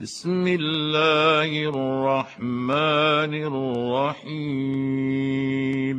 بسم الله الرحمن الرحيم.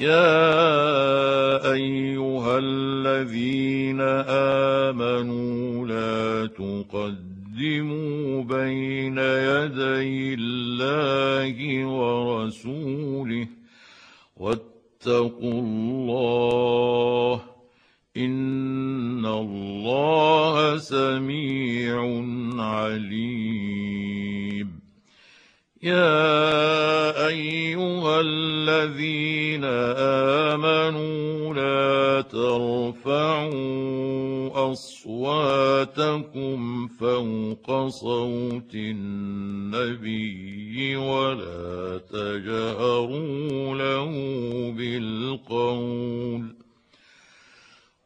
يا أيها الذين آمنوا لا تقدموا بين يدي الله ورسوله واتقوا الله ان الله سميع عليم. يا ايها الذين امنوا لا ترفعوا اصواتكم فوق صوت النبي ولا تجهروا له بالقول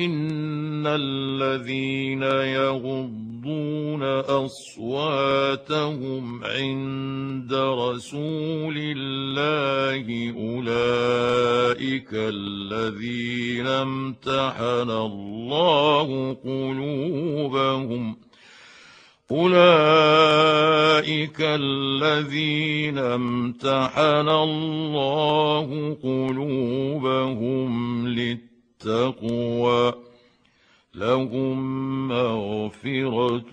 ان الذين يغضون اصواتهم عند رسول الله اولئك الذين امتحن الله قلوبهم اولئك الذين امتحن الله قلوبهم للتقوى التقوى لهم مغفره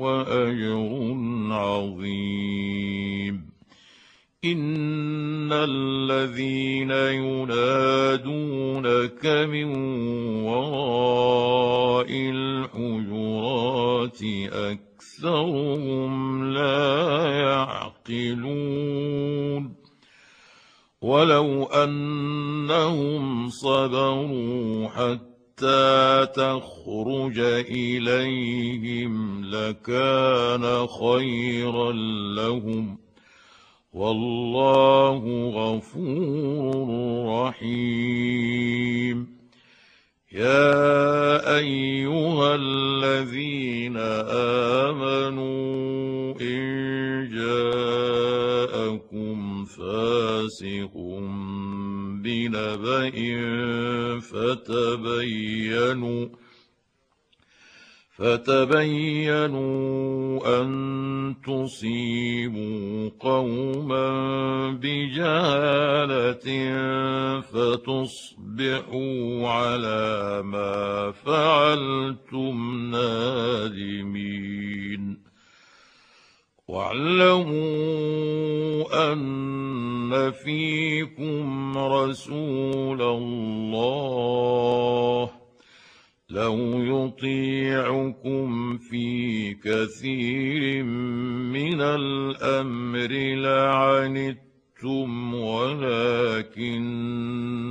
واجر عظيم ان الذين ينادونك من وراء الحجرات اكثرهم لا يعقلون ولو أنهم صبروا حتى تخرج إليهم لكان خيرا لهم. والله غفور رحيم. يا أيها الذين آمنوا جاءكم فاسق بنبأ فتبينوا فتبينوا أن تصيبوا قوما بجهالة فتصبحوا على ما فعلتم نادمين. واعلموا أن فيكم رسول الله لو يطيعكم في كثير من الأمر لعنتم ولكن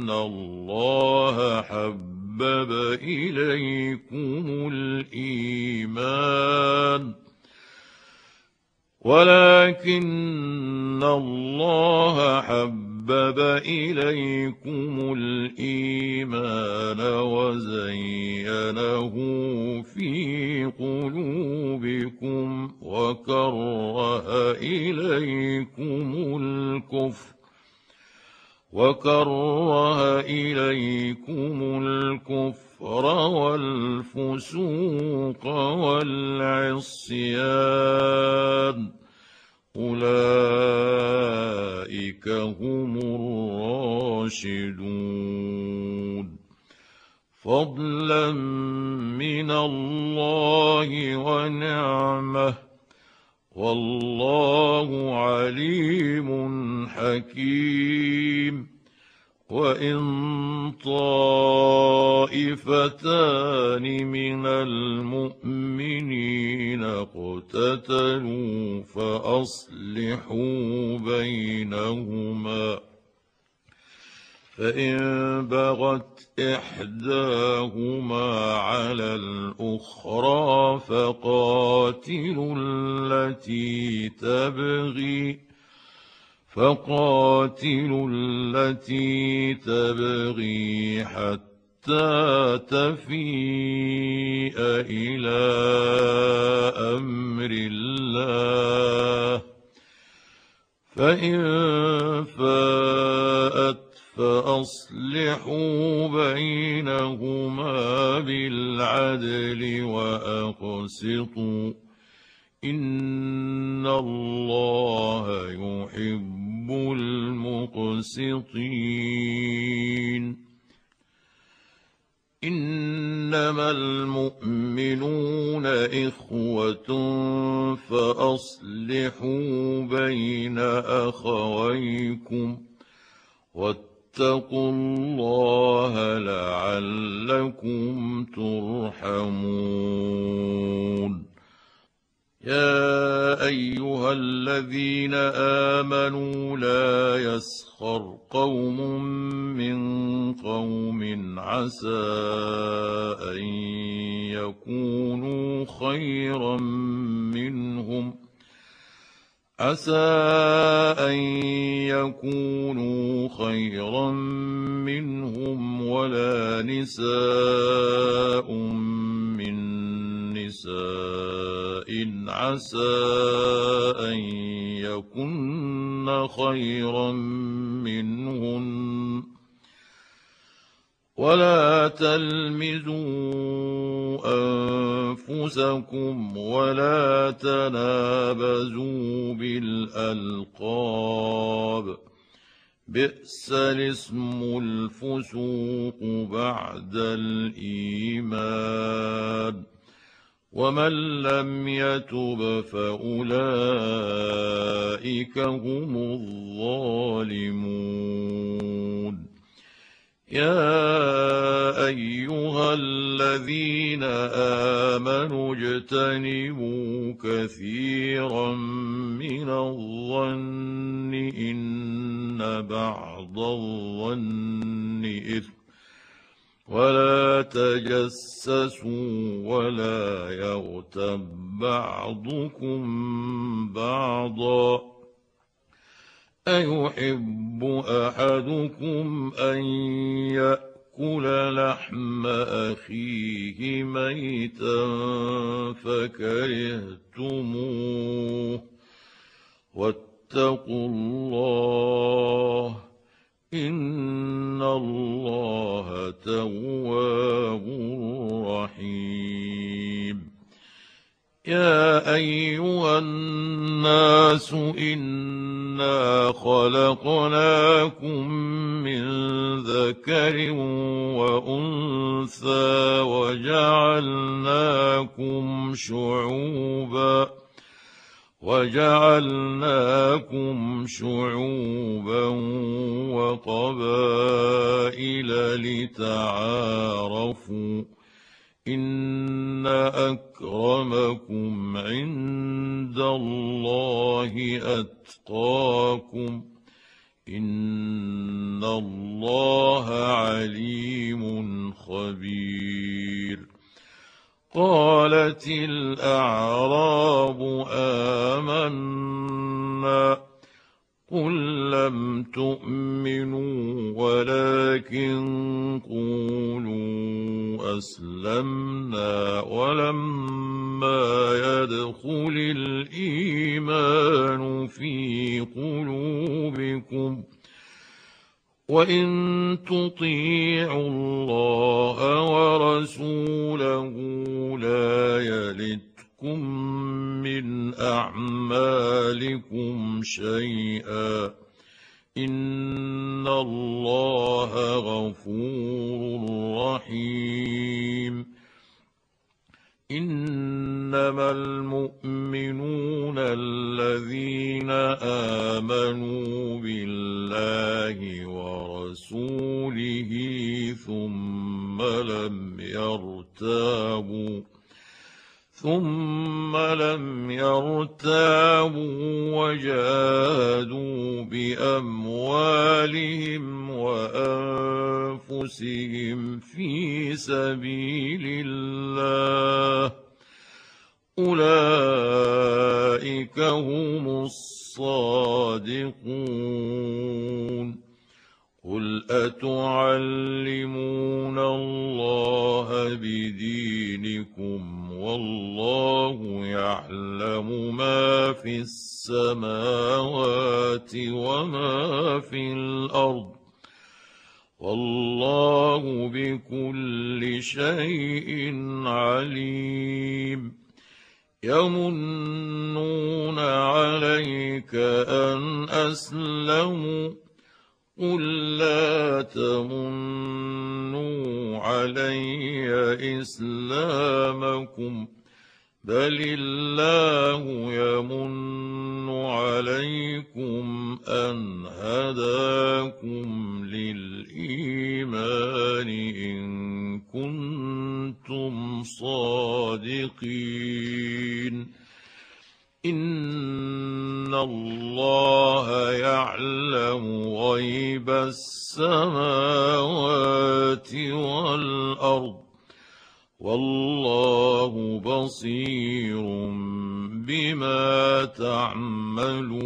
الله حبب إليكم الإيمان. ولكن الله حبب إليكم الإيمان وزينه في قلوبكم وكره إليكم الكفر وكره إليكم الكفر والفسوق والعصيان أولئك هم الراشدون. فضلا من الله ونعمة والله عليم حكيم. وإن طائفتان من المؤمنين اقتتلوا فأصلحوا بينهما فإن بغت إحداهما على الأخرى فقاتلوا التي تبغي فقاتلوا التي تبغي حتى تفيء إلى أمر الله. فإن فاءت فأصلحوا بينهما بالعدل وأقسطوا. إن الله يحب المقسطين. إنما المؤمنون إخوة فأصلحوا بين أخويكم واتقوا الله لعلكم ترحمون. يا أيها الذين آمنوا لا يسخر قوم من قوم عسى أن يكونوا خيرا منهم عسى أن يكونوا خيرا منهم ولا نساء من نساء عسى أن يكن خيرا منهن. ولا تلمزوا أنفسكم ولا تنابزوا بالألقاب. بئس الاسم الفسوق بعد الإيمان. ومن لم يتب فأولئك هم الظالمون. يا أيها الذين آمنوا اجتنبوا كثيرا من الظن إن بعض الظن إثم. ولا تجسسوا ولا يغتب بعضكم بعضا. أيحب أحدكم أن يأكل لحم أخيه ميتا فكرهتموه. واتقوا الله إن الله تواب رحيم يا أيها الناس إنا خلقناكم من ذكر وأنثى وجعلناكم شعوبا. وجعلناكم شعوبا وقبائل لتعارفوا إن أكرمكم عند الله أتقاكم إن الله عليم خبير قالت الأعراب آمنا قل لم تؤمنوا ولكن قولوا أسلمنا ولما يدخل الإيمان في قلوبكم وان تطيعوا الله ورسوله لا يلدكم من اعمالكم شيئا ان الله غفور رحيم إنما المؤمنون الذين آمنوا بالله ورسوله ثم لم يرتابوا ثم لم يرتابوا وجاهدوا بأموالهم وأنفسهم في سبيل الله. أولئك هم الصادقون. قل أتعلمون الله يعلم ما في السماوات وما في الأرض والله بكل شيء عليم يمنون عليك أن أسلموا قل لا تمنوا علي اسلامكم بل الله يمن عليكم ان هداكم للايمان ان كنتم صادقين ان الله يعلم غيب السماوات والارض والله بصير بما تعملون